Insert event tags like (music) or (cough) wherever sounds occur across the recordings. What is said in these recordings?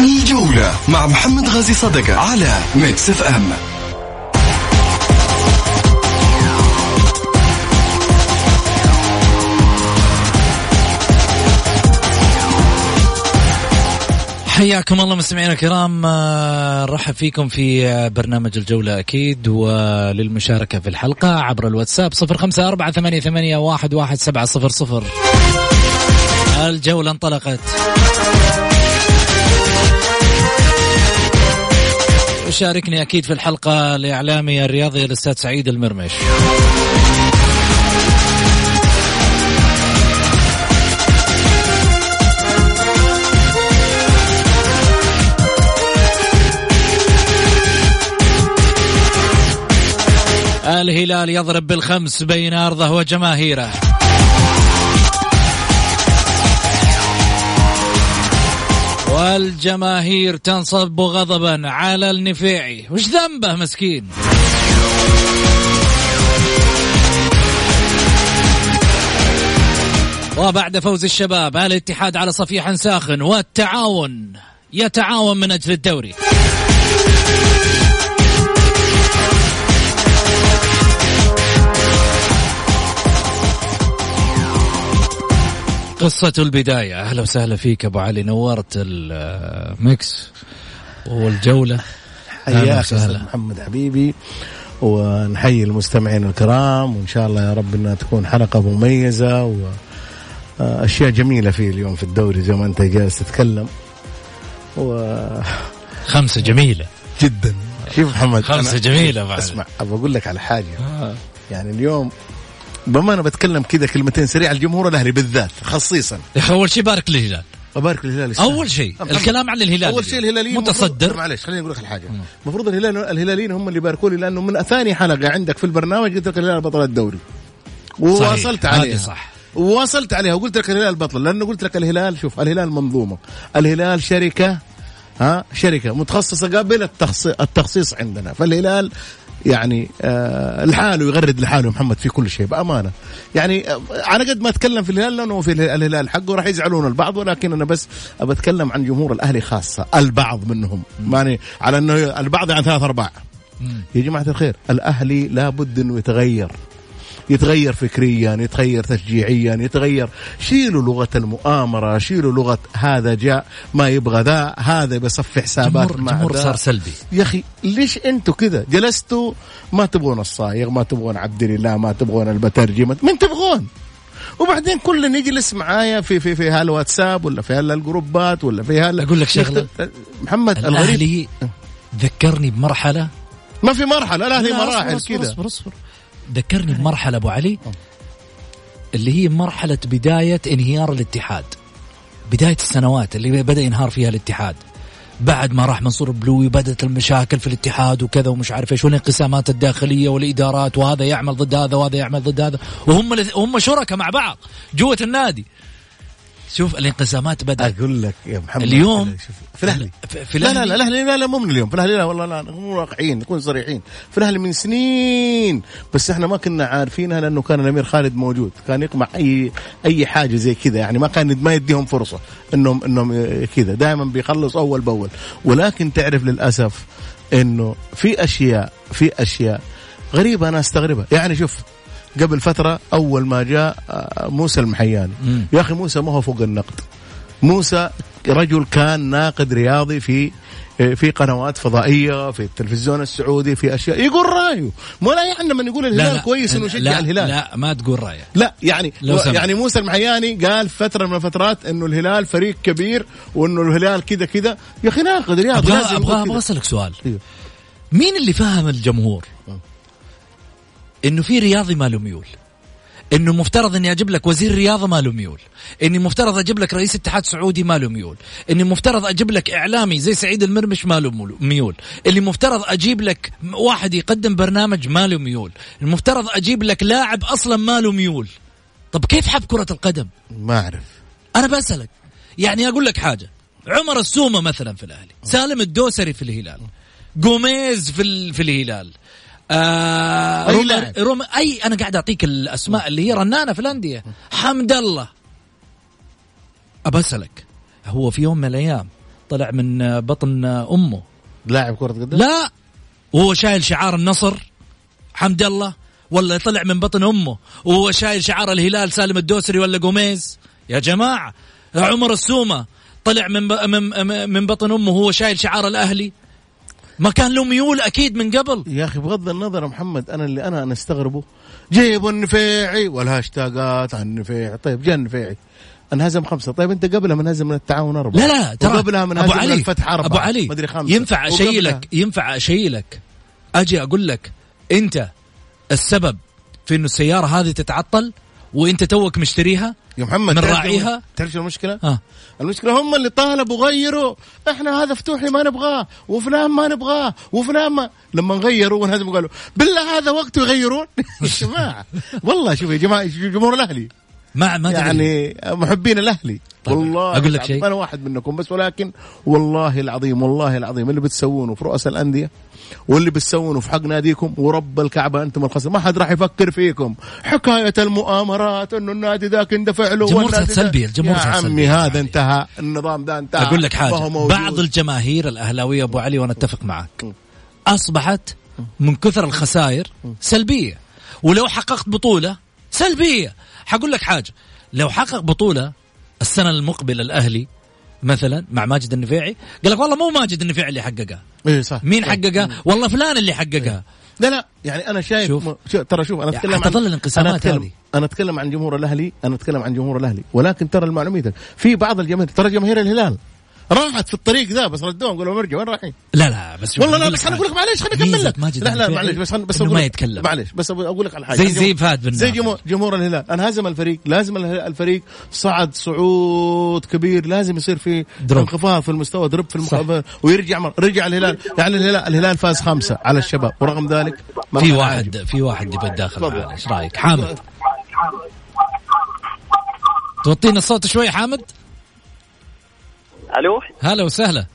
الجولة مع محمد غازي صدقة على Mix FM حياكم الله مستمعينا الكرام. آه، نرحب فيكم في آه، برنامج الجولة أكيد وللمشاركة في الحلقة عبر الواتساب صفر خمسة أربعة ثمانية, ثمانية واحد, واحد سبعة صفر صفر. الجولة انطلقت. وشاركني أكيد في الحلقة الإعلامي الرياضي الأستاذ سعيد المرمش. الهلال يضرب بالخمس بين أرضه وجماهيره. والجماهير تنصب غضبا على النفيعي وش ذنبه مسكين؟ وبعد فوز الشباب الاتحاد على صفيح ساخن والتعاون يتعاون من أجل الدوري. قصة البداية. أهلا وسهلا فيك أبو علي. نورت الميكس والجولة. حياك محمد حبيبي. ونحيي المستمعين الكرام وإن شاء الله يا رب أنها تكون حلقة مميزة وأشياء جميلة في اليوم في الدوري زي ما أنت جالس تتكلم. و... خمسة جميلة. جدا. شوف محمد خمسة جميلة بعد. أسمع أبغى أقول لك على حاجة. آه. يعني اليوم بما أنا بتكلم كذا كلمتين سريع الجمهور الأهلي بالذات خصيصا. يا أخي أول شيء بارك للهلال أبارك للهلال أول شيء الكلام عن الهلال أول شيء الهلاليين متصدر. معلش خليني أقول لك الحاجة. المفروض الهلال الهلاليين هم اللي يباركوا لي لأنه من ثاني حلقة عندك في البرنامج قلت لك الهلال بطل الدوري. وواصلت عليها. صح. وواصلت عليها وقلت لك الهلال بطل لأنه قلت لك الهلال شوف الهلال منظومة. الهلال شركة ها شركة متخصصة قبل التخصيص عندنا. فالهلال يعني آه لحاله يغرد لحاله محمد في كل شيء بأمانة. يعني آه على قد ما أتكلم في الهلال لأنه في الهلال حقه راح يزعلون البعض ولكن أنا بس بتكلم عن جمهور الأهلي خاصة البعض منهم. يعني على أنه البعض يعني ثلاث أرباع. يا جماعة الخير الأهلي لابد أنه يتغير. يتغير فكريا يتغير تشجيعيا يتغير شيلوا لغة المؤامرة شيلوا لغة هذا جاء ما يبغى ذا هذا بيصفي حسابات جمهور مع جمهور صار سلبي. يا أخي ليش أنتوا كذا؟ جلستوا ما تبغون الصايغ ما تبغون عبد الله ما تبغون البترجمة من تبغون؟ وبعدين كل يجلس معايا في في في هالواتساب ولا في هالجروبات ولا في هال أقول لك شغلة. محمد الغريب. ذكرني بمرحلة ما في مرحلة لا هي مراحل كذا. اصبر اصبر. ذكرني بمرحلة أبو علي اللي هي مرحلة بداية انهيار الاتحاد. بداية السنوات اللي بدأ ينهار فيها الاتحاد. بعد ما راح منصور بلوي بدأت المشاكل في الاتحاد وكذا ومش عارف إيش والانقسامات الداخلية والإدارات وهذا يعمل ضد هذا وهذا يعمل ضد هذا. وهم هم شركاء مع بعض جوة النادي. شوف الانقسامات بدأت. أقول لك يا محمد اليوم في الأهلي. في لا لا لا الأهلي لا لا مو من اليوم. في الأهلي لا والله لا مو واقعيين نكون صريحين. في الأهلي من سنين بس إحنا ما كنا عارفينها لأنه كان الأمير خالد موجود. كان يقمع أي أي حاجة زي كذا. يعني ما كان ما يديهم فرصة إنهم إنهم كذا. دائما بيخلص أول بأول. ولكن تعرف للأسف إنه في أشياء في أشياء غريبة أنا أستغربها. يعني شوف قبل فترة أول ما جاء آه، موسى المحياني. مم. يا أخي موسى ما هو فوق النقد. موسى رجل كان ناقد رياضي في آه، في قنوات فضائية في التلفزيون السعودي في أشياء. يقول رأيه. مو لا يعني من يقول الهلال لا لا كويس انه يشجع الهلال. لا ما تقول رأيه. لا يعني يعني موسى المحياني قال فترة من الفترات إنه الهلال فريق كبير وإنه الهلال كذا كذا. يا أخي ناقد رياضي أبغى أبغى أبغى أسألك سؤال. إيه. مين اللي فهم الجمهور؟ إنه في رياضي ما له ميول إنه مفترض إني أجيب لك وزير رياضة ما له ميول إني مفترض أجيب لك رئيس اتحاد سعودي ما له ميول إني مفترض أجيب لك إعلامي زي سعيد المرمش ما له ميول اللي مفترض أجيب لك واحد يقدم برنامج ما له ميول المفترض أجيب لك لاعب أصلا ما له ميول طب كيف حب كرة القدم؟ ما أعرف. أنا بسألك. يعني أقول لك حاجة. عمر السومة مثلا في الأهلي. سالم الدوسري في الهلال. جوميز في في الهلال. آه روما, روما أي أنا قاعد أعطيك الأسماء اللي هي رنانة في الأندية. حمد الله. ابى اسالك هو في يوم من الأيام طلع من بطن أمه. لاعب كرة قدم؟ لا. وهو شايل شعار النصر. حمد الله. ولا طلع من بطن أمه. وهو شايل شعار الهلال سالم الدوسري ولا قوميز يا جماعة عمر السومة طلع من من من بطن أمه. وهو شايل شعار الأهلي. ما كان له ميول أكيد من قبل. يا أخي بغض النظر محمد أنا اللي أنا نستغربه جيبوا النفيعي والهاشتاجات عن النفيعي. طيب جاء النفيعي. انهزم خمسة. طيب أنت قبلها منهزم من التعاون أربعة. لا لا ترى. وقبلها منهزم من الفتح أربعة. أبو علي مدري خمسة. ينفع أشيلك ينفع أشيلك. أجي أقول لك أنت السبب في إنه السيارة هذه تتعطل وإنت توك مشتريها؟ يا محمد من راعيها؟ تعرف شو المشكلة؟ ها. المشكلة هم اللي طالبوا غيروا. إحنا هذا فتوحي ما نبغاه وفلان ما نبغاه وفلان ما. لما غيروا وانهزموا قالوا بالله هذا وقته يغيرون. (laughs) يا (laughs) جماعة والله شوف يا جماعة جمهور الأهلي. ما ما يعني محبين الأهلي. طيب والله أقول لك شيء. أنا واحد منكم بس ولكن والله العظيم والله العظيم اللي بتسوونه في رؤساء الأندية واللي بتسوونه في حق ناديكم ورب الكعبة أنتم الخسر ما حد راح يفكر فيكم. حكاية المؤامرات إنه النادي ذاك اندفع له جمهور سلبي الجمهور يا عمي هذا انتهى النظام ده انتهى. أقول لك حاجة بعض الجماهير الأهلاوية أبو علي وأنا أتفق معك أصبحت من كثر الخسائر سلبية. ولو حققت بطولة سلبية. حقول لك حاجة. لو حقق بطولة السنة المقبلة الأهلي مثلا مع ماجد النفيعي قال لك والله مو ماجد النفيعي اللي حققها اي صح. مين حققها والله فلان اللي حققها لا لا يعني أنا شايف شوف. م... شوف ترى شوف أنا أتكلم عن الانقسامات أنا هذه. أنا أتكلم عن جمهور الأهلي أنا أتكلم عن جمهور الأهلي ولكن ترى المعلومية في بعض الجماهير ترى جماهير الهلال راحت في الطريق ذا بس ردوهم قالوا ارجع وين رايحين؟ لا لا بس والله لا بس أنا أقول لك معلش خليني أكمل لك. لا لا معلش بس بس ما يتكلم. معلش بس أقول لك على حاجة. زي زي فهد بن زي جمهور, جمهور الهلال. انهزم الفريق لازم الفريق صعد صعود كبير لازم يصير في. انخفاض في المستوى درب في المقابل ويرجع مر. رجع الهلال. يعني الهلال الهلال فاز خمسة على الشباب ورغم ذلك في واحد في واحد يبغى يتداخل إيش رايك؟ حامد. توطينا الصوت شوي حامد؟ ألو؟ هلا وسهلا.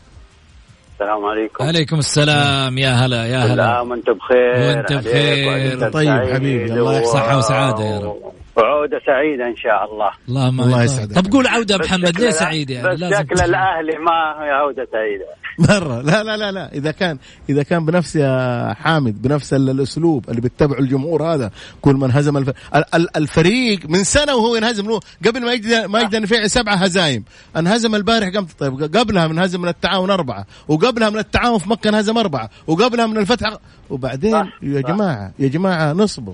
السلام عليكم. عليكم السلام. يا هلا يا هلا. كل عام وانت بخير وانت بخير. طيب حبيبي الله يحفظك صحة وسعادة يا رب. وعودة سعيدة إن شاء الله. اللهم الله يسعدك. طب قول عودة محمد ليه سعيد يعني؟ بس شكل الأهلي ما هي عودة سعيدة. مرة. لا لا لا لا. إذا كان إذا كان بنفس يا حامد بنفس الأسلوب اللي بيتبعه الجمهور هذا كل من هزم الف... الفريق من سنة وهو ينهزم. له قبل ما يجد ما يجد النفيعي سبعة هزايم انهزم البارح قام طيب قبلها من هزم من التعاون أربعة وقبلها من التعاون في مكة انهزم أربعة وقبلها من الفتح وبعدين يا جماعة يا جماعة نصبر.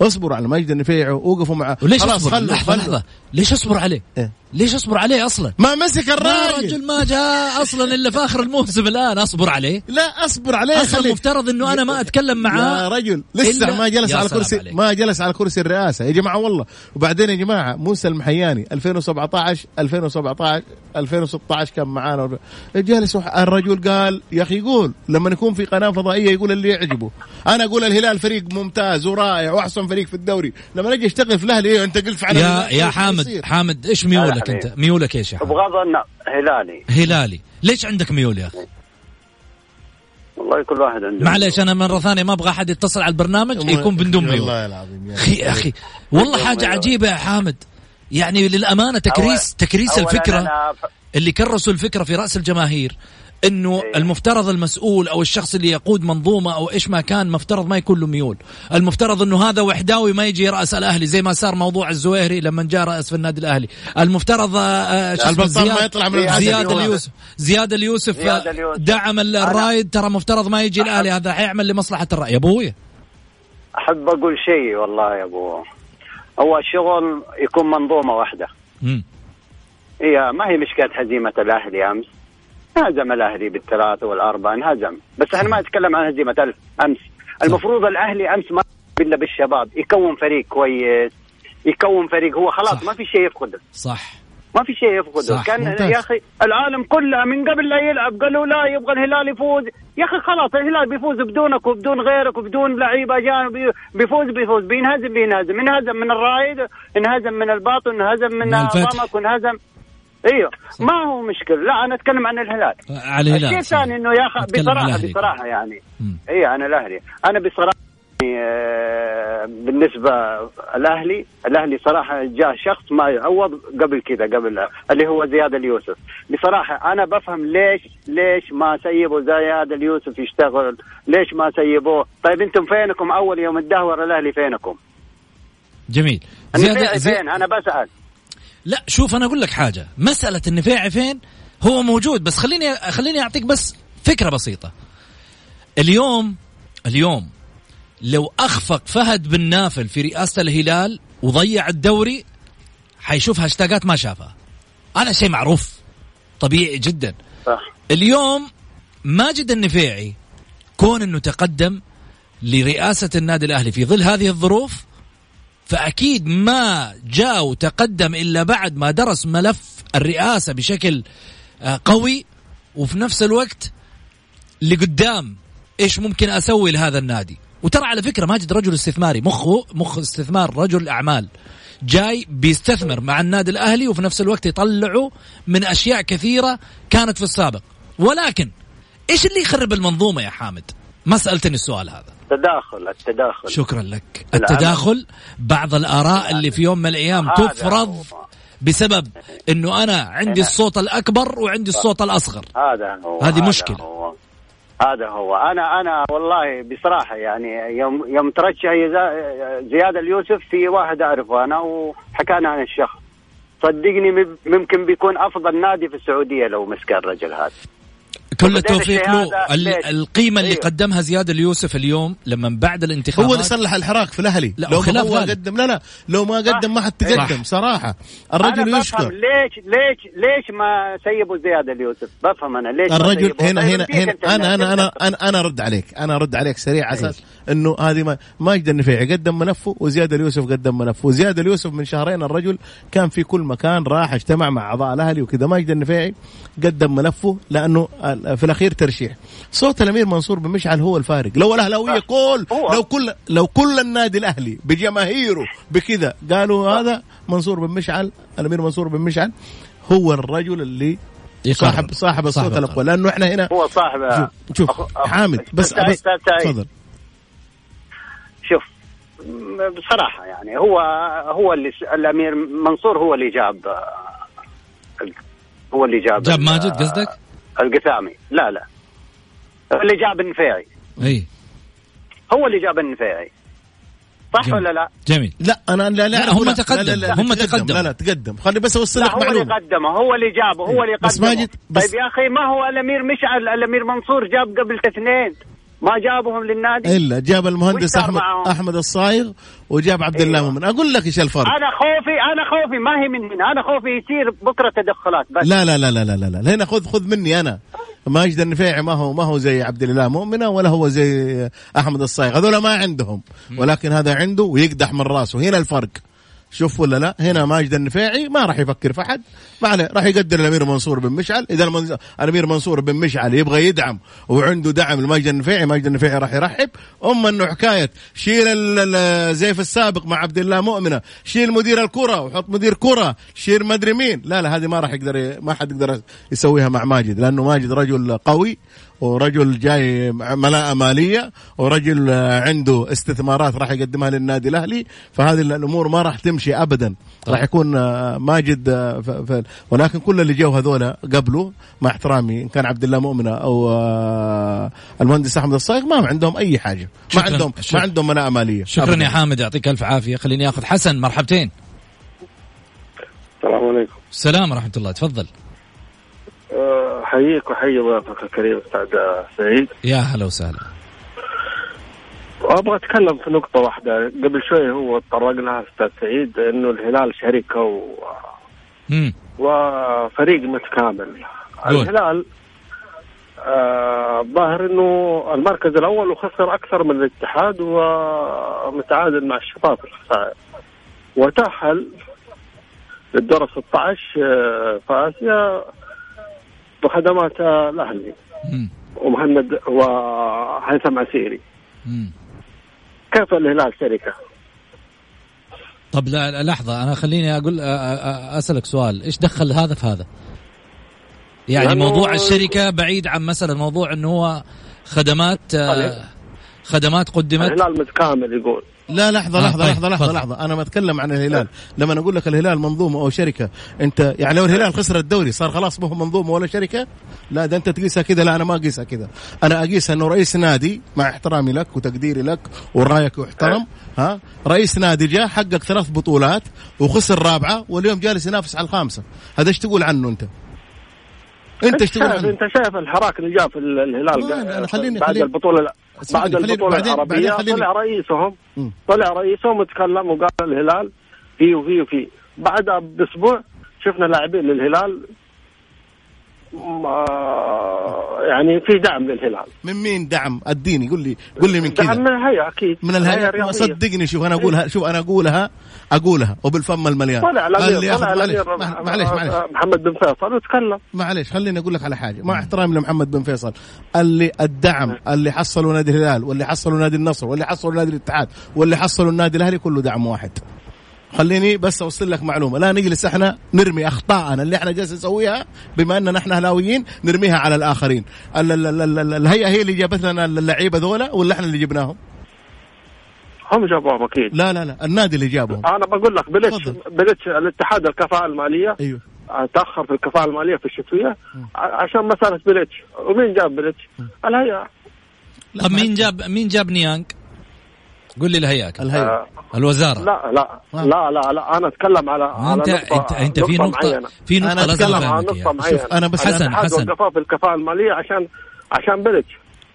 اصبروا على مجد النفيع وقفوا معه وليش اصبر؟ لحظة لحظة. ليش اصبر عليه؟ إيه؟ ليش اصبر عليه أصلا؟ ما مسك الراجل. الرجل ما جاء أصلا إلا في آخر الموسم الآن. اصبر عليه. لا اصبر عليه. أصلا المفترض إنه أنا ما أتكلم معاه يا رجل. لسه ما جلس على كرسي ما جلس على كرسي الرئاسة. يا جماعة والله. وبعدين يا جماعة موسى المحياني 2017 2017 2016 كان معانا. جالس الرجل قال يا أخي يقول لما يكون في قناة فضائية يقول اللي يعجبه. أنا أقول الهلال فريق ممتاز ورائع وأحسن فريق في الدوري. لما نجي أشتغل في الأهلي إيه أنت قلت عن يا يا حامد حامد إيش ميولك؟ أنت. ميولك إيش يا حامد بغض النظر هلالي. هلالي. ليش عندك ميول يا أخي؟ والله كل واحد عنده معليش أنا مرة ثانية ما أبغى أحد يتصل على البرنامج يكون بدون ميول. والله العظيم أخي يا أخي والله حاجة عجيبة يا حامد. يعني للأمانة تكريس تكريس الفكرة اللي كرسوا الفكرة في رأس الجماهير. إنه إيه. المفترض المسؤول أو الشخص اللي يقود منظومة أو إيش ما كان مفترض ما يكون له ميول، المفترض إنه هذا وحداوي ما يجي رأس الأهلي زي ما صار موضوع الزويهري لما جاء رأس في النادي الأهلي، المفترض البلطان ما يطلع من زياد اليوسف. زياد اليوسف دعم الرايد ترى مفترض ما يجي الأهلي هذا حيعمل لمصلحة الرأي. يا أبوي. أحب أقول شيء والله يا أبو. هو الشغل يكون منظومة واحدة. امم هي ما هي مشكلة هزيمة الأهلي أمس. انهزم الأهلي بالثلاثة والأربعة انهزم. بس إحنا ما نتكلم عن هزيمة أمس. المفروض الأهلي أمس ما إلا بالشباب يكون فريق كويس يكون فريق هو خلاص صح. ما في شيء يفقده. صح. ما في شيء يفقده. كان ممتاز. يا أخي العالم كله من قبل لا يلعب قالوا لا يبغى الهلال يفوز. يا أخي خلاص الهلال بيفوز بدونك وبدون غيرك وبدون لعيبة اجانب بيفوز بيفوز بينهزم بينهزم. انهزم من الرايد انهزم من الباطن انهزم من ضمك وانهزم إيوه. ما هو مشكلة. لا أنا أتكلم عن الهلال. على الهلال الشيء الثاني إنه يا أخي بصراحة بصراحة يعني. اي أنا الأهلي. أنا بصراحة آه، بالنسبة الأهلي الأهلي صراحة جاء شخص ما يعوض قبل كذا قبل اللي هو زياد اليوسف. بصراحة أنا بفهم ليش ليش ما سيبوا زياد اليوسف يشتغل؟ ليش ما سيبوه؟ طيب أنتم فينكم؟ أول يوم الدهور الأهلي فينكم؟ جميل. زياد زي... فين؟ أنا بسأل. لا شوف أنا أقول لك حاجة. مسألة النفاعي فين؟ هو موجود بس خليني خليني أعطيك بس فكرة بسيطة. اليوم اليوم لو أخفق فهد بن نافل في رئاسة الهلال وضيع الدوري حيشوف هاشتاجات ما شافها. هذا شيء معروف طبيعي جدا. صح. اليوم ماجد النفيعي كون إنه تقدم لرئاسة النادي الأهلي في ظل هذه الظروف فأكيد ما جاء وتقدم إلا بعد ما درس ملف الرئاسة بشكل آه، قوي وفي نفس الوقت لقدام إيش ممكن أسوي لهذا النادي. وترى على فكرة ماجد رجل استثماري مخه مخ استثمار رجل أعمال جاي بيستثمر مع النادي الأهلي وفي نفس الوقت يطلعه من أشياء كثيرة كانت في السابق. ولكن إيش اللي يخرب المنظومة يا حامد؟ ما سالتني السؤال هذا. التداخل التداخل. شكرا لك. التداخل بعض الآراء اللي في يوم من الأيام تفرض بسبب إنه أنا عندي الصوت الأكبر وعندي الصوت الأصغر. هذا هو هذه مشكلة. هو. هذا هو. أنا أنا والله بصراحة يعني يوم يوم ترشح زياد اليوسف في واحد أعرفه أنا وحكانا عن الشخص صدقني ممكن بيكون أفضل نادي في السعودية لو مسك الرجل هذا. كل التوفيق له. القيمة اللي أيوه. قدمها زياد اليوسف اليوم لما بعد الانتخابات هو اللي صلح الحراك في الأهلي. لا لو ما هو قدم لا لا. لو ما قدم ما حد تقدم صراحة. الرجل يشكر. ليش ليش ليش ما سيبوا زياد اليوسف بفهم أنا ليش الرجل هنا هنا, هنا أنا أنا أنا أنا أنا أرد عليك. أنا أرد عليك سريع على أساس إنه هذه ما ماجد النفيعي قدم ملفه وزياد اليوسف قدم ملفه وزياد اليوسف من شهرين الرجل كان في كل مكان راح اجتمع مع أعضاء الأهلي وكذا. ماجد النفيعي قدم ملفه لأنه في الأخير ترشيح. صوت الأمير منصور بن مشعل هو الفارق. لو الاهلاويه كل لو كل لو كل النادي الأهلي بجماهيره بكذا قالوا هذا منصور بن مشعل الأمير منصور بن مشعل هو الرجل اللي صاحب صاحب الصوت الأقوى. لأنه إحنا هنا هو صاحب شوف, شوف حامد بس تفضل. بصراحة يعني هو هو اللي الأمير منصور هو اللي جاب هو اللي جاب جاب ماجد قصدك؟ القثامي لا لا. اللي جاب النفيعي. إي. هو اللي جاب النفيعي. صح جميل. ولا لا؟ جميل. لا أنا لا لا, لا هم تقدم. لا لا لا هم تقدم لا لا تقدم. خلي بس أوصل لك معلومه هو اللي قدمه. هو اللي جابه هو اللي قدمه بس ماجد بس طيب يا أخي ما هو الأمير مشعل؟ الأمير منصور جاب قبل اثنين. ما جابهم للنادي؟ إلا جاب المهندس احمد أحمد الصايغ وجاب عبد الله أيوة. مؤمن. أقول لك إيش الفرق. أنا خوفي أنا خوفي. ما هي من هنا. أنا خوفي يصير بكرة تدخلات بس. لا لا لا لا لا لا, لا. هنا خذ خذ مني أنا. ماجد النفيعي ما هو ما هو زي عبد الله مؤمنه ولا هو زي أحمد الصايغ. هذول ما عندهم. ولكن هذا عنده ويقدح من راسه. هنا الفرق. شوف ولا لا هنا ماجد النفيعي ما راح يفكر في حد ما عليه راح يقدر الأمير منصور بن مشعل. إذا الأمير منصور بن مشعل يبغى يدعم وعنده دعم لماجد النفيعي ماجد النفيعي راح يرحب. اما أنه حكاية شيل الزيف السابق مع عبد الله مؤمنة شيل مدير الكرة وحط مدير كرة شيل ما أدري مين. لا لا هذه ما راح يقدر ما حد يقدر يسويها مع ماجد لأنه ماجد رجل قوي. ورجل جاي ملاءة مالية ورجل عنده استثمارات راح يقدمها للنادي الأهلي فهذه الأمور ما راح تمشي أبدا. طيب. راح يكون ماجد ولكن كل اللي جو هذولا قبله مع احترامي إن كان عبد الله مؤمنة أو المهندس أحمد الصايغ ما عندهم أي حاجة. ما عندهم شكرا. ما عندهم ملاءة مالية. شكرا أبداً. يا حامد يعطيك ألف عافية. خليني أخذ حسن مرحبتين. السلام عليكم. السلام ورحمة الله. تفضل. احييك واحيي ضيفك الكريم أستاذ سعيد. يا هلا وسهلا. أبغى أتكلم في نقطة واحدة. قبل شوي هو تطرق لها أستاذ سعيد إنه الهلال شركة و مم. وفريق متكامل. دول. الهلال الظاهر آه إنه المركز الأول وخسر أكثر من الاتحاد ومتعادل مع الشباب في الخسائر. وتأهل للدور 16 آه، في آسيا. بخدمات الأهلي. ومهند وهيثم عسيري. كيف الهلال شركة؟ طب لا لحظة أنا خليني أقول أسألك سؤال. إيش دخل هذا في هذا؟ يعني موضوع الشركة بعيد عن مثلا موضوع أنه هو خدمات خدمات قدمت. الهلال متكامل يقول. لا لحظة آه لحظة طيب لحظة لحظة لحظة. أنا ما أتكلم عن الهلال. لما أقول لك الهلال منظومة أو شركة أنت يعني لو الهلال خسر الدوري صار خلاص ما هو منظومة ولا شركة؟ لا ده أنت تقيسها كذا لا أنا ما أقيسها كذا أنا أقيسها أنه رئيس نادي مع احترامي لك وتقديري لك ورأيك يحترم ها؟ رئيس نادي جاء حقق ثلاث بطولات وخسر رابعة واليوم جالس ينافس على الخامسة. هذا إيش تقول عنه أنت؟ أنت إيش تقول أنت شايف الحراك اللي جاء في الهلال خليني بعد خليني البطولة؟ بعد البطولة العربية طلع رئيسهم طلع رئيسهم وتكلم وقال الهلال فيه وفيه وفيه بعدها بأسبوع شفنا لاعبين للهلال يعني في دعم للهلال. من مين دعم؟ أديني قول لي قول لي من كذا. دعم من الهيئة أكيد. من الهيئة؟ صدقني شوف أنا اقولها شوف أنا أقولها. أقولها وبالفم المليان طلع الأمير طلع الأمير معلش معلش محمد بن فيصل وتكلم. معلش خليني أقول لك على حاجة مع احترامي لمحمد بن فيصل. اللي الدعم اللي حصلوا نادي الهلال واللي حصلوا نادي النصر واللي حصلوا نادي الاتحاد واللي حصلوا النادي الأهلي كله دعم واحد. خليني بس أوصل لك معلومة. لا نجلس إحنا نرمي اخطائنا اللي إحنا جالسين نسويها بما إننا إحنا أهلاويين نرميها على الآخرين. الهيئه هي اللي جابت لنا اللعيبة ذولا ولا إحنا اللي جبناهم؟ هم جابوهم أكيد لا لا لا النادي اللي جابهم أنا بقول لك بلتش بلتش الاتحاد الكفاءة المالية. أيوه. تأخر في الكفاءة المالية في الشتوية. عشان مسألة بلتش ومين جاب بلتش؟ الهيئة. طب مين جاب مين جاب نيانج؟ قول لي الهيئة. الهيئة. آه الوزارة. لا لا لا لا لا أنا أتكلم على انت على انت انت في نقطة معينة. في نقطة أنا أتكلم عن نقطة معينة. أنا بس حسن. حسن في الكفاءة المالية عشان عشان بلتش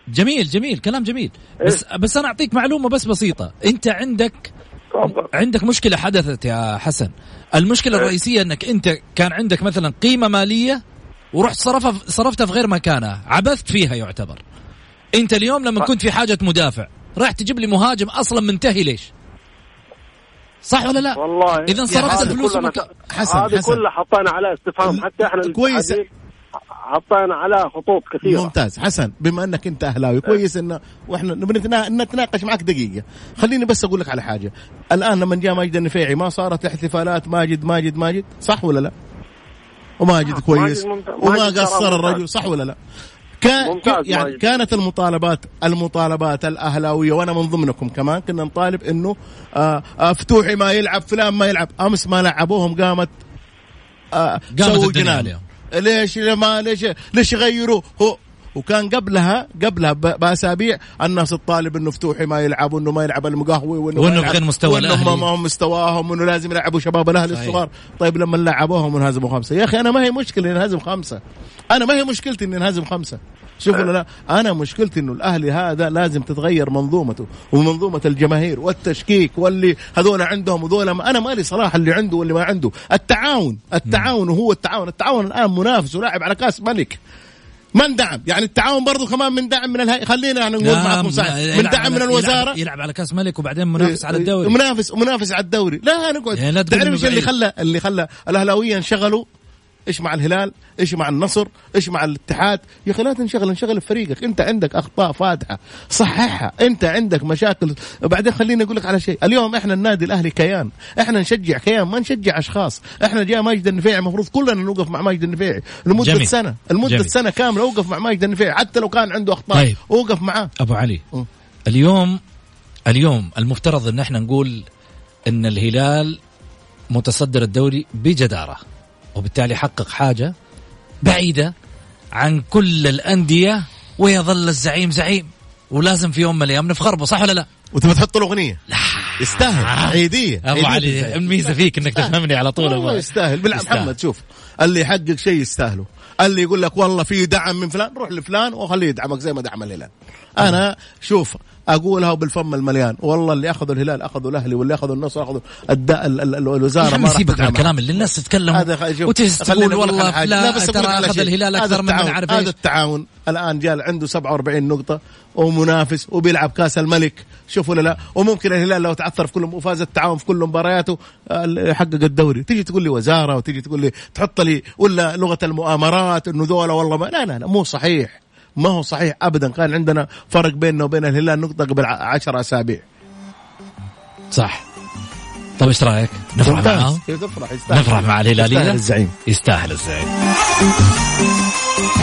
جميل جميل كلام جميل. إيه؟ بس بس أنا أعطيك معلومة بس بسيطة. أنت عندك طبعا. عندك مشكلة حدثت يا حسن. المشكلة إيه؟ الرئيسية أنك أنت كان عندك مثلا قيمة مالية ورحت صرفها صرفتها في غير مكانها. عبثت فيها يعتبر. أنت اليوم لما كنت في حاجة مدافع راح تجيب لي مهاجم أصلا منتهي ليش؟ صح ولا لا؟ والله. اذا صرفت الفلوس مك... حسن هذه كلها حطينا عليها استفهام. حتى إحنا كويس. حطينا عليها خطوط كثيرة. ممتاز. حسن بما أنك أنت أهلاوي كويس انه وإحنا نتناقش معك دقيقة. خليني بس أقول لك على حاجة. الآن لما جاء ماجد النفيعي ما صارت احتفالات ماجد ماجد ماجد؟ صح ولا لا؟ وماجد كويس. ماجد وما قصر الرجل. صح ولا لا؟ كان يعني كانت المطالبات المطالبات الأهلاوية وأنا من ضمنكم كمان كنا نطالب إنه آه, آه، فتوحي ما يلعب فلان ما يلعب. أمس ما لعبوهم قامت آه قامت الدنيا ليش ما ليش ليش يغيروا؟ هو وكان قبلها قبلها بأسابيع الناس تطالب إنه فتوحي ما يلعب وإنه ما يلعب المقهوي وإنه, وإنه في غير مستوى الأهلي. ما هم مستواهم وإنه لازم يلعبوا شباب الأهلي الصغار. طيب لما لعبوهم انهزموا خمسة. يا أخي أنا ما هي مشكلة أنهزم خمسة. أنا ما هي مشكلتي إني أنهزم خمسة. شوفوا لا؟ أنا مشكلتي إنه الأهلي هذا لازم تتغير منظومته ومنظومة الجماهير والتشكيك واللي هذول عندهم وذول أنا مالي صلاح اللي عنده واللي ما عنده. التعاون التعاون وهو التعاون. التعاون الآن منافس ولاعب على كأس ملك. من دعم؟ يعني التعاون برضو كمان من دعم من الهيئة خلينا يعني نقول معكم صح من دعم من الوزارة. يلعب, يلعب على كأس ملك وبعدين منافس على الدوري. منافس منافس على الدوري. لا نقعد يعني تعرف إيش اللي خلى اللي خلى الأهلاوية انشغلوا؟ إيش مع الهلال؟ إيش مع النصر؟ إيش مع الاتحاد؟ يا أخي لا تنشغل انشغل في فريقك أنت عندك أخطاء فادحة. صححها. أنت عندك مشاكل. وبعدين خليني أقول لك على شيء. اليوم إحنا النادي الأهلي كيان. إحنا نشجع كيان ما نشجع أشخاص. إحنا جاء ماجد النفيعي المفروض كلنا نوقف مع ماجد النفيعي. لمدة جميل. سنة. لمدة جميل. سنة كاملة أوقف مع ماجد النفيعي. حتى لو كان عنده أخطاء طيب. أوقف معاه. أبو علي. م. اليوم اليوم المفترض إن إحنا نقول إن الهلال متصدر الدوري بجدارة. وبالتالي حقق حاجة بعيدة عن كل الأندية ويظل الزعيم زعيم. ولازم في يوم من الأيام نفخر به صح ولا لا؟ وتبغى تحط له أغنية؟ لا. يستاهل. عيدية. أبو علي الميزة فيك إنك تفهمني على طول والله يستاهل. بالعكس محمد شوف اللي يحقق شيء يستاهله. اللي يقول لك والله في دعم من فلان روح لفلان وخليه يدعمك زي ما دعم الهلال أنا شوف أقولها بالفم المليان. والله اللي أخذوا الهلال أخذوا الأهلي واللي أخذوا النصر أخذوا الوزارة ما سيبك من الكلام اللي الناس تتكلم وتقول والله فلان بس ترى أخذ الهلال أكثر من عارف هذا التعاون. الآن جال عنده 47 نقطة ومنافس وبيلعب كأس الملك شوفوا لا؟ وممكن الهلال لو تعثر في كل وفاز التعاون في كل مبارياته يحقق الدوري. تيجي تقول لي وزارة وتيجي تقول لي تحط لي ولا لغة المؤامرات إنه ذولا والله ما لا لا لا مو صحيح. ما هو صحيح ابدا. كان عندنا فرق بيننا وبين الهلال نقطة قبل عشر أسابيع. صح. طيب إيش رأيك؟ نفرح معاه؟ نفرح مع الهلالية؟ يستاهل الزعيم. يستاهل الزعيم.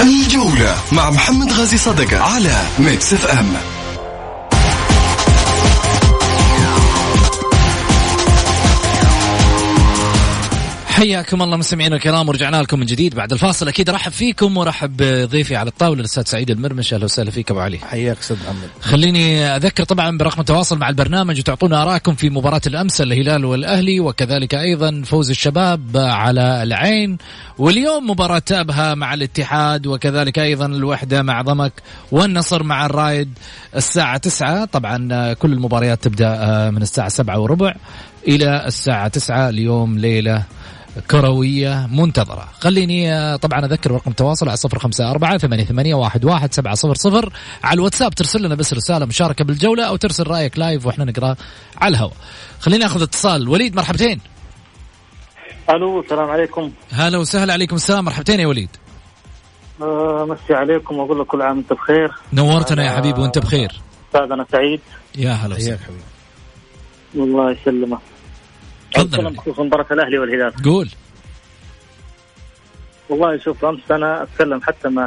الجولة مع محمد غازي صدقة على Mix FM حياكم الله مستمعينا الكرام ورجعنا لكم من جديد بعد الفاصل. أكيد أرحب فيكم وارحب بضيفي على الطاولة الأستاذ سعيد المرمش. أهلا وسهلا فيك أبو علي. حياك أستاذ محمد. خليني أذكر طبعا برقم التواصل مع البرنامج وتعطونا ارائكم في مباراة الأمس الهلال والأهلي وكذلك أيضا فوز الشباب على العين. واليوم مباراة ابها مع الاتحاد وكذلك أيضا الوحدة مع ضمك والنصر مع الرايد الساعة 9 طبعا كل المباريات تبدأ من الساعة 7 وربع إلى الساعة 9 اليوم ليلة كروية منتظرة. خليني آه، طبعا أذكر رقم التواصل على صفر خمسة أربعة ثمانية, ثمانية واحد, واحد سبعة صفر صفر. على الواتساب ترسل لنا بس رسالة مشاركة بالجولة أو ترسل رأيك لايف وإحنا نقرأ على الهواء. خليني أخذ اتصال. وليد مرحبتين. ألو السلام عليكم. هلا وسهلا عليكم السلام. مرحبتين يا وليد. آه مسي عليكم وأقول لك كل عام وأنت بخير. نورتنا يا حبيبي وأنت بخير. أستاذ سعيد. يا هلا وسهلا. حبيبي. الله يسلمك. تفضل. بخصوص مباراة الأهلي والهلال. قول. والله شوف أمس أنا أتكلم حتى مع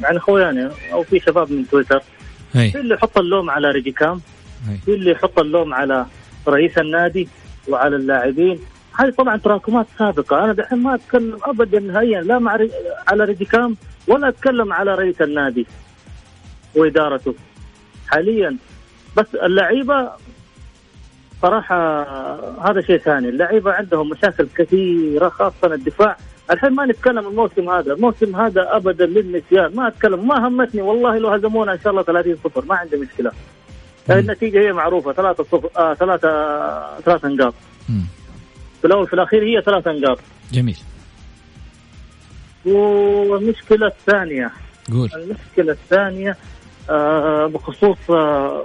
مع إخواني أو في شباب من تويتر. هي. في اللي يحط اللوم على ريجيكام في اللي يحط اللوم على رئيس النادي وعلى اللاعبين. هذه طبعا تراكمات سابقة. أنا دحين ما أتكلم أبدا نهائيا لا مع ري... على ريجيكام ولا أتكلم على رئيس النادي وإدارته حاليا. بس اللعيبة صراحة هذا شيء ثاني. اللعيبة عندهم مشاكل كثيرة خاصة الدفاع. الحين ما نتكلم الموسم هذا. الموسم هذا أبدا للنسيان. ما أتكلم ما همتني والله لو هزمونا إن شاء الله 30 صفر. ما عندي مشكلة. النتيجة هي معروفة. ثلاثة صفر آه ثلاثة ثلاثة نقاط. في الأول في الأخير هي ثلاثة نقاط. جميل. والمشكلة الثانية. قول. المشكلة الثانية آه بخصوص آه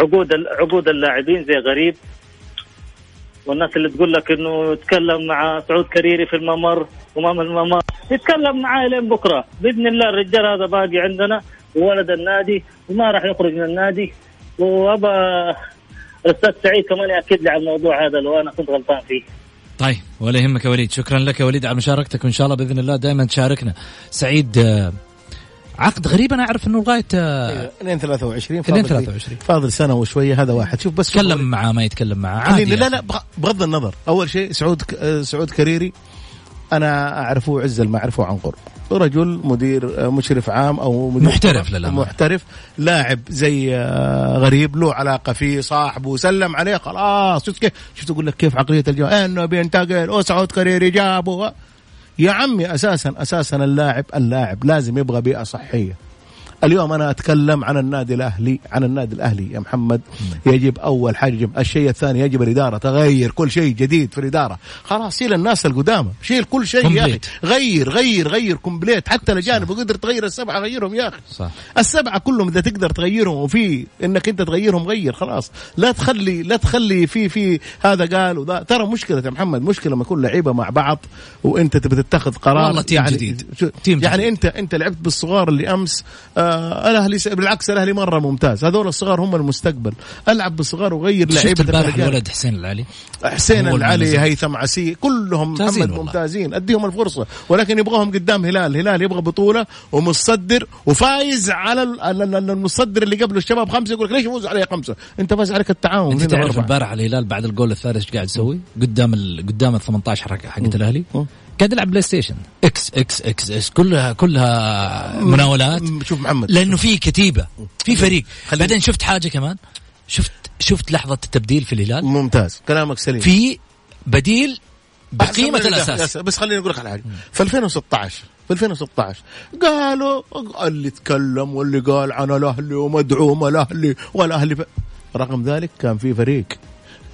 عقود عقود اللاعبين زي غريب. والناس اللي تقول لك إنه يتكلم مع سعود كريري في الممر ومام الممر يتكلم معاه لين بكرة. بإذن الله الرجال هذا باقي عندنا وولد النادي وما راح يخرج من النادي. وابى الأستاذ سعيد كمان يأكد لي على الموضوع هذا لو أنا كنت غلطان فيه. طيب ولا يهمك يا وليد. شكرا لك يا وليد على مشاركتك وإن شاء الله بإذن الله دائما تشاركنا. سعيد عقد غريب أنا أعرف إنه لغاية 2023 2023 فاضل سنة وشوية هذا واحد. شوف بس تكلم معاه ما يتكلم معاه عادي لا لا بغض النظر. أول شيء سعود سعود كريري أنا أعرفه عز ما اعرفه عن قرب. رجل مدير مشرف عام أو مدير محترف للأمانة. محترف لاعب زي آه، غريب له علاقة فيه صاحبه سلم عليه خلاص شفت كيف؟ شفت أقول لك كيف عقلية الجو إنه بينتقل. وسعود كريري جابه. يا عمي أساسا أساسا اللاعب اللاعب لازم يبغى بيئة صحية. اليوم أنا أتكلم عن النادي الأهلي عن النادي الأهلي يا محمد. يجب أول حاجة يجب الشيء الثاني يجب الإدارة تغير كل شيء جديد في الإدارة. خلاص شيل الناس القدامى شيل كل شيء يا أخي. غير غير غير complete حتى الأجانب وقدر تغير السبعة غيرهم يا أخي. صح. السبعة كلهم إذا تقدر تغيرهم وفي إنك أنت تغيرهم غير خلاص. لا تخلي لا تخلي في في هذا قال وذا. ترى مشكلة يا محمد مشكلة لما يكون لعيبة مع بعض وأنت تبي تتخذ قرار. والله تيم يعني جديد. تيم يعني جديد. أنت أنت لعبت بالصغار اللي أمس آه الأهلي بالعكس الأهلي مرة ممتاز. هذول الصغار هم المستقبل. ألعب بالصغار وغير لعيبة البارح الولد حسين العلي؟ حسين العلي هيثم عسي كلهم محمد ممتازين. أديهم الفرصة. ولكن يبغاهم قدام هلال. هلال يبغى بطولة ومصدر وفايز على المصدر اللي قبله الشباب خمسة يقول لك ليش يفوز عليه خمسة؟ أنت فاز عليك التعاون. أنت تعرف البارح الهلال بعد الجول الثالث إيش قاعد يسوي؟ قدام ال... قدام ال 18 حقت الأهلي. قاعد يلعب PlayStation. إكس إكس إكس إكس كلها كلها مناولات. شوف محمد. لأنه في كتيبة. في فريق. بعدين شفت حاجة كمان؟ شفت شفت لحظة التبديل في الهلال؟ ممتاز. كلامك سليم. في بديل بقيمة الأساس. بس خليني أقول لك على حاجة. في 2016 في 2016 قالوا اللي تكلم واللي قال عن الاهلي ومدعوم الاهلي والاهلي ف... رغم ذلك كان في فريق.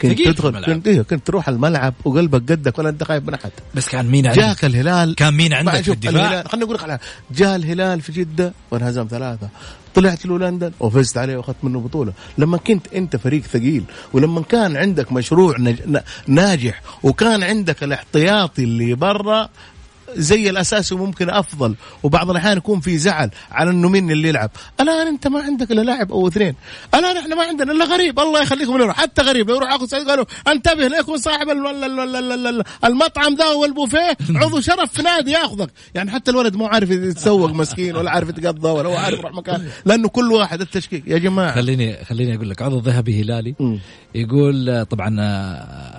كنت تدخل كنت إيه كنت تروح الملعب وقلبك قدك ولا أنت خايف من أحد. بس كان مين عندك؟ جاك الهلال. كان مين عندك في الدفاع؟ خليني أقول لك على جاء الهلال في جدة وانهزم ثلاثة. طلعت له لندن وفزت عليه وأخذت منه بطولة. لما كنت أنت فريق ثقيل ولما كان عندك مشروع ناجح وكان عندك الاحتياطي اللي برا زي الاساسي وممكن أفضل وبعض الأحيان يكون في زعل على إنه مين اللي يلعب. الآن أنت ما عندك إلا لاعب أو اثنين. الآن إحنا ما عندنا إلا غريب الله يخليكم له حتى غريب لو يروح ياخذ قالوا انتبه لا يكون صاحب المطعم ذا والبوفيه عضو شرف في نادي ياخذك. يعني حتى الولد مو عارف يتسوق مسكين ولا عارف يتقضى ولا هو عارف يروح مكان لأنه كل واحد التشكيك. يا جماعة. خليني خليني أقول لك عضو ذهبي هلالي يقول طبعا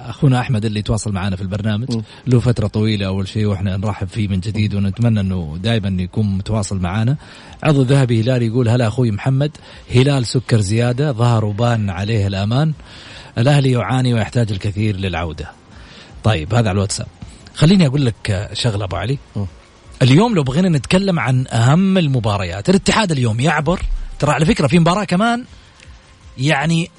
أخونا أحمد اللي تواصل معنا في البرنامج له فترة طويلة أول شيء وإحنا نرحب فيه من جديد ونتمنى أنه دائما يكون متواصل معنا عضو ذهبي هلالي يقول هلا أخوي محمد هلال سكر زيادة ظهر وبان عليه الأمان الأهلي يعاني ويحتاج الكثير للعودة. طيب هذا على الواتساب. خليني أقول لك شغلة أبو علي. اليوم لو بغينا نتكلم عن أهم المباريات الاتحاد اليوم يعبر. ترى على فكرة في مباراة كمان يعني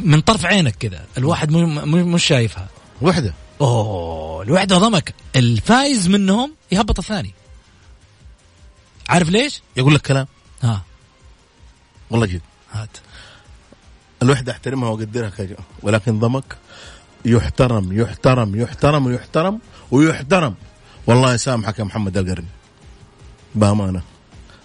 من طرف عينك كذا الواحد مش شايفها. وحدة. أوه الوحده ضمك. الفايز منهم يهبط الثاني. عارف ليش؟ يقول لك كلام. ها. والله جد. هات. الوحدة أحترمها وأقدرها ولكن ضمك يحترم يحترم يحترم ويحترم ويحترم. والله يسامحك يا محمد القرني. بأمانة.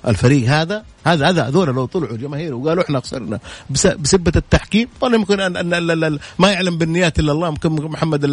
الفريق هذا هذا هذا هذول لو طلعوا جماهير وقالوا إحنا خسرنا بسبة التحكيم طبعا يمكن أن أن ما يعلم بالنيات إلا الله ممكن محمد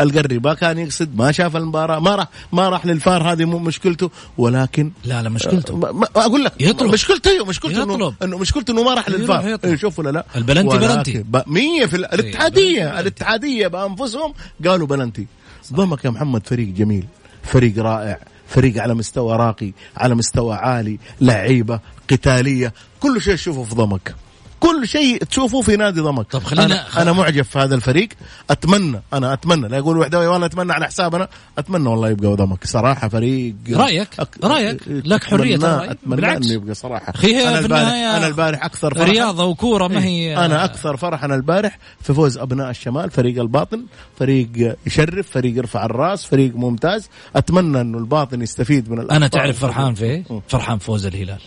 القري ما كان يقصد ما شاف المباراة ما راح ما راح للفار هذه مو مشكلته ولكن لا لا مشكلته. ما أقول لك يطلب. مشكلته أيوه مشكلته انه إنه مشكلته إنه ما راح للفار. إيه، شوف ولا لا؟ البلنتي بلنتي. 100 في الاتحادية الاتحادية بأنفسهم قالوا بلنتي. ضمك يا محمد فريق جميل فريق رائع. فريق على مستوى راقي على مستوى عالي لعيبة قتالية كل شيء تشوفه في ضمك. كل شيء تشوفه في نادي ضمك. طب خلينا أنا, أنا معجب في هذا الفريق. اتمنى أنا أتمنى. لا يقول وحدة والله أتمنى على حسابنا. أتمنى والله يبقى ضمك. صراحة فريق رأيك؟ أك... رأيك؟ لك حرية اتمنى, أتمنى إنه يبقى صراحة. أنا البارح أنا البارح أكثر فرح رياضة وكورة ما هي أنا أكثر فرح أنا البارح في فوز أبناء الشمال فريق الباطن فريق يشرف فريق يرفع الراس فريق ممتاز. أتمنى إنه الباطن يستفيد من أنا تعرف فرحان في إيه؟ فرحان فوز الهلال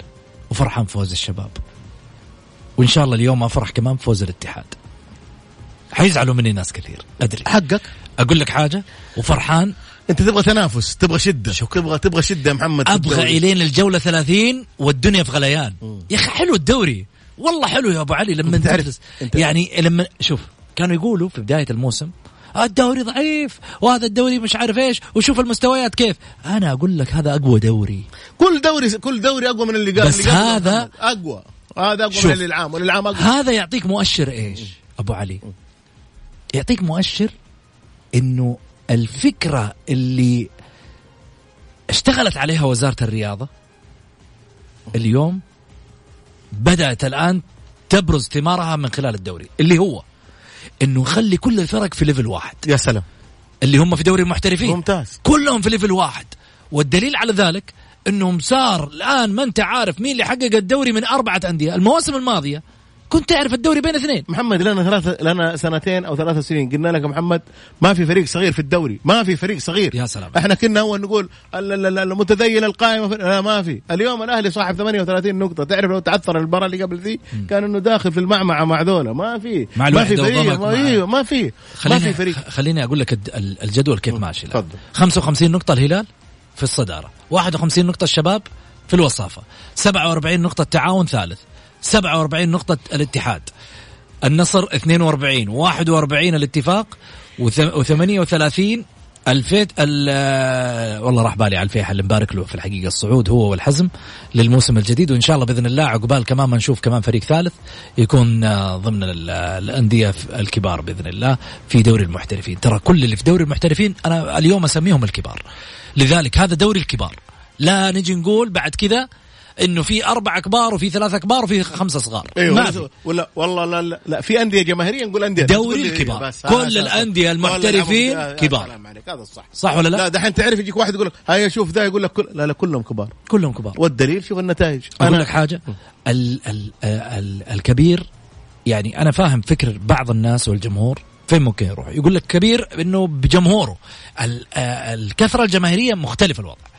وفرحان فوز الشباب. وإن شاء الله اليوم أفرح كمان بفوز الاتحاد. حيزعلوا مني ناس كثير أدري. حقك. أقول لك حاجة وفرحان. أنت تبغى تنافس تبغى شدة. شو تبغى تبغى شدة يا محمد أبغى إلين الجولة 30 والدنيا في غليان. يا أخي حلو الدوري. والله حلو يا أبو علي لما تعرف يعني لما شوف كانوا يقولوا في بداية الموسم الدوري ضعيف وهذا الدوري مش عارف إيش وشوف المستويات كيف. أنا أقول لك هذا أقوى دوري. كل دوري كل دوري أقوى من اللي قبل بس اللي هذا أقوى. هذا اقوى من العام والعام اقوى هذا يعطيك مؤشر إيش؟ أبو علي. يعطيك مؤشر إنه الفكرة اللي اشتغلت عليها وزارة الرياضة اليوم بدأت الآن تبرز ثمارها من خلال الدوري اللي هو إنه يخلي كل الفرق في level واحد. يا سلام. اللي هم في دوري المحترفين. ممتاز. كلهم في level واحد. والدليل على ذلك إنهم صار الآن ما أنت عارف مين اللي حقق الدوري من أربعة أندية. المواسم الماضية كنت تعرف الدوري بين اثنين. محمد لنا ثلاثة لنا سنتين أو ثلاث سنين. قلنا لك محمد ما في فريق صغير في الدوري. ما في فريق صغير. يا سلام. إحنا كنا اول نقول المتذيل القائمه في... لا ما في. اليوم الأهلي صاحب 38 نقطة. تعرف لو تعثر المباراه اللي قبل ذي؟ كان إنه داخل في المعمعة مع ذولا. ما في. ما في فريق. ما, أيوه ما في. ما في فريق. خليني أقول لك الجدول كيف ماشي تفضل. 55 نقطة الهلال؟ في الصدارة. 51 نقطة الشباب في الوصافة. 47 نقطة التعاون ثالث. 47 نقطة الاتحاد. النصر 42 41 الاتفاق. و38 الفيت والله راح بالي على الفيحة اللي مبارك له في الحقيقة. الصعود هو والحزم للموسم الجديد وإن شاء الله بإذن الله عقبال كمان ما نشوف كمان فريق ثالث يكون ضمن الأندية الكبار بإذن الله في دوري المحترفين. ترى كل اللي في دوري المحترفين أنا اليوم أسميهم الكبار. لذلك هذا دوري الكبار. لا نجي نقول بعد كذا إنه في اربعه كبار وفي ثلاثة كبار وفي خمسة صغار. أيوه. ما في. ولا والله لا, لا, لا في أندية جماهيرية نقول أندية. دوري الكبار. كل الأندية المحترفين كبار. هذا الصح صح ولا لا؟ لا دحين تعرف يجيك واحد يقول لك هيا شوف ذا يقول لك كل... لا لا كلهم كبار. كلهم كبار. والدليل شوف النتائج. أقول لك حاجة. ال ال ال الكبير يعني أنا فاهم فكر بعض الناس والجمهور. فين ممكن يروح؟ يقول لك كبير إنه بجمهوره. الكثرة الجماهيرية مختلف الوضع.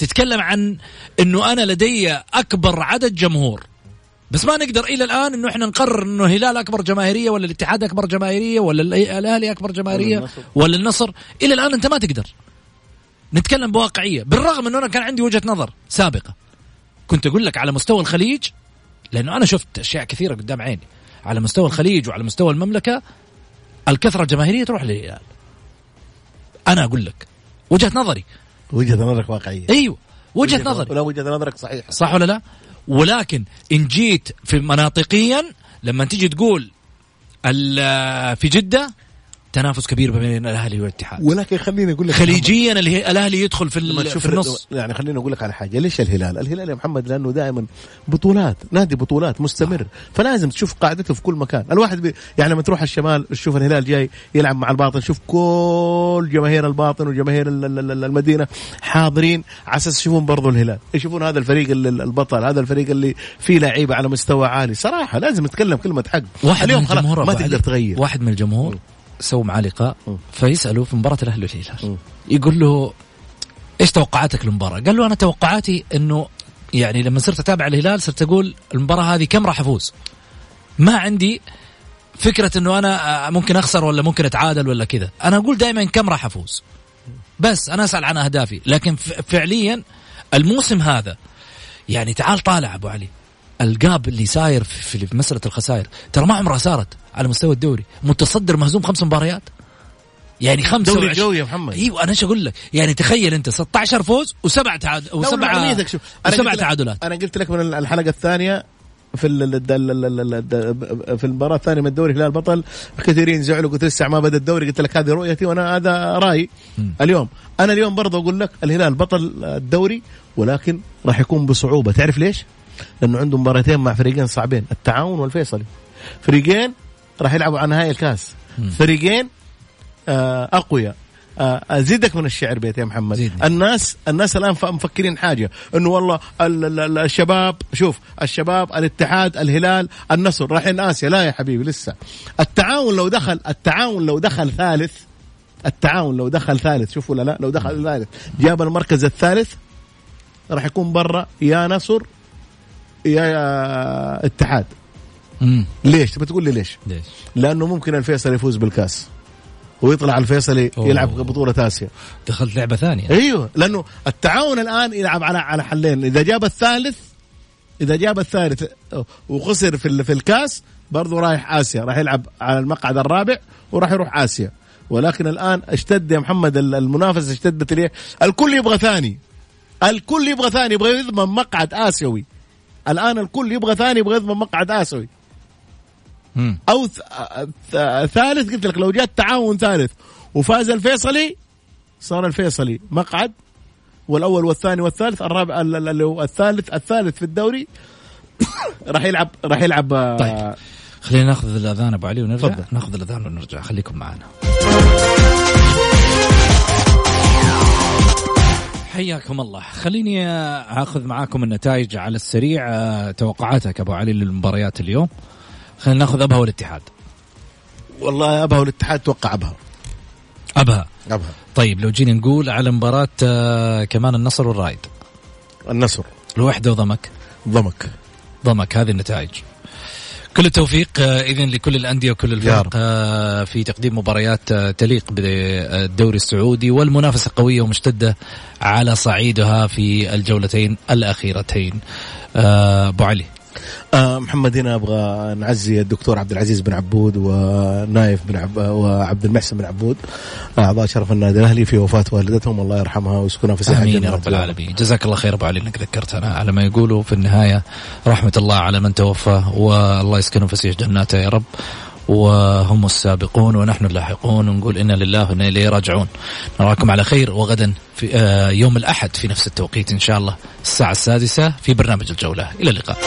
تتكلم عن إنه أنا لدي أكبر عدد جمهور. بس ما نقدر إلى الآن إنه إحنا نقرر إنه الهلال أكبر جماهيرية ولا الاتحاد أكبر جماهيرية ولا الأهلي أكبر جماهيرية ولا النصر. إلى الآن أنت ما تقدر. نتكلم بواقعية. بالرغم إنه أنا كان عندي وجهة نظر سابقة. كنت أقول لك على مستوى الخليج لأنه أنا شفت أشياء كثيرة قدام عيني. على مستوى الخليج وعلى مستوى المملكة الكثرة الجماهيرية تروح للهلال. أنا أقول لك وجهة نظري. وجهة نظرك واقعية. أيوه وجهة نظري. ولا وجهة نظرك صحيحة. صح ولا لا؟ ولكن إن جيت في مناطقيا لما تيجي تقول في جدة تنافس كبير بين الأهلي والاتحاد. ولكن خليني أقول لك خليجيا الأهلي يدخل في, في النص. يعني خليني أقول لك على حاجة. ليش الهلال؟ الهلال يا محمد لأنه دائما بطولات نادي بطولات مستمر. فلازم تشوف قاعدته في كل مكان. الواحد بي يعني لما تروح الشمال تشوف الهلال جاي يلعب مع الباطن شوف كل جماهير الباطن وجماهير المدينة حاضرين. على أساس يشوفون برضو الهلال. يشوفون هذا الفريق البطل هذا الفريق اللي فيه لعيبة على مستوى عالي. صراحة لازم نتكلم كلمة حق. واحد اليوم خلاص ما تقدر تغير. واحد من الجمهور. سووا معاه لقاء فيسألوا في مباراة الأهلي والهلال يقول له إيش توقعاتك للمباراة؟ قال له أنا توقعاتي إنه يعني لما صرت أتابع الهلال صرت أقول المباراة هذه كم راح أفوز؟ ما عندي فكرة إنه أنا ممكن أخسر ولا ممكن أتعادل ولا كذا، أنا أقول دائما كم راح أفوز. بس أنا أسأل عن أهدافي، لكن فعليا الموسم هذا يعني تعال طالع أبو علي القاب اللي ساير في, في مسألة الخسائر. ترى ما عمرها صارت على مستوى الدوري. متصدر مهزوم خمس مباريات. يعني خمسة دوري قوي يا محمد. إيوه أنا إيش أقول لك؟ يعني تخيل أنت 16 فوز وسبع تعاد وسبع وسبع تعادلات. أنا قلت لك من الحلقة الثانية في في المباراة الثانية من الدوري هلال بطل كثيرين زعلوا قلت لسه ما بدأ الدوري قلت لك هذه رؤيتي وأنا هذا رأيي. اليوم أنا اليوم برضه أقول لك الهلال بطل الدوري ولكن راح يكون بصعوبة. تعرف ليش؟ لأنه عنده مباراتين مع فريقين صعبين التعاون والفيصلي. فريقين راح يلعبوا على نهائي الكاس. فريقين آه أقوياء. آه أزيدك من الشعر بيت يا محمد. زيدني. الناس الناس الآن مفكرين حاجة. إنه والله الشباب شوف الشباب الاتحاد الهلال النصر. رايحين آسيا. لا يا حبيبي لسه. التعاون لو دخل التعاون لو دخل ثالث التعاون لو دخل ثالث شوف ولا لا لو دخل ثالث جاب المركز الثالث راح يكون برا يا نصر يا اتحاد مم. ليش؟ تبي تقول لي ليش؟ ليش؟ لأنه ممكن الفيصل يفوز بالكاس ويطلع الفيصلي. يلعب بطولة آسيا دخلت لعبة ثانية أيوه لأنه التعاون الآن يلعب على على حلين إذا جاب الثالث إذا جاب الثالث وخسر في في الكاس برضه رايح آسيا راح يلعب على المقعد الرابع وراح يروح آسيا ولكن الآن اشتد يا محمد المنافسة اشتدت ليه؟ الكل يبغى ثاني الكل يبغى ثاني يبغى يضمن مقعد آسيوي الآن الكل يبغى ثاني يبغى يضمن مقعد آسيوي. أو ثالث قلت لك لو جاء تعاون ثالث وفاز الفيصلي صار الفيصلي مقعد. والأول والثاني والثالث الرابع اللي هو الثالث الثالث في الدوري. (coughs) راح يلعب راح يلعب آه، طيب خلينا ناخذ الأذان أبو علي ونرجع. فضل. ناخذ الأذان ونرجع. خليكم معنا. حياكم الله. خليني أخذ معاكم النتائج على السريع آه، توقعاتك أبو علي للمباريات اليوم. خلينا نأخذ أبها والاتحاد. والله أبها والاتحاد توقع أبها. أبها. أبها. طيب لو جينا نقول على مباراة آه، كمان النصر والرايد النصر. الوحدة وضمك. ضمك. ضمك هذه النتائج. كل التوفيق آه، اذا لكل الأندية وكل الفرق آه، في تقديم مباريات تليق بالدوري السعودي والمنافسة قوية ومشتدة على صعيدها في الجولتين الأخيرتين. أبو علي. آه محمد هنا أبغى نعزي الدكتور عبد العزيز بن عبود ونايف بن عب وعبد المحسن بن عبود. أعضاء شرف النادي الأهلي في وفاة والدتهم الله يرحمها ويسكنها في ساحه آمين يا رب العالمين. جزاك الله خير أبو علي إنك ذكرتنا على ما يقولوا في النهاية رحمة الله على من توفى والله يسكنه فسيح جناته يا رب. وهم السابقون ونحن اللاحقون ونقول إنا لله وإنا إليه راجعون. نراكم على خير وغدا في آه، يوم الأحد في نفس التوقيت إن شاء الله. الساعة السادسة في برنامج الجولة. إلى اللقاء.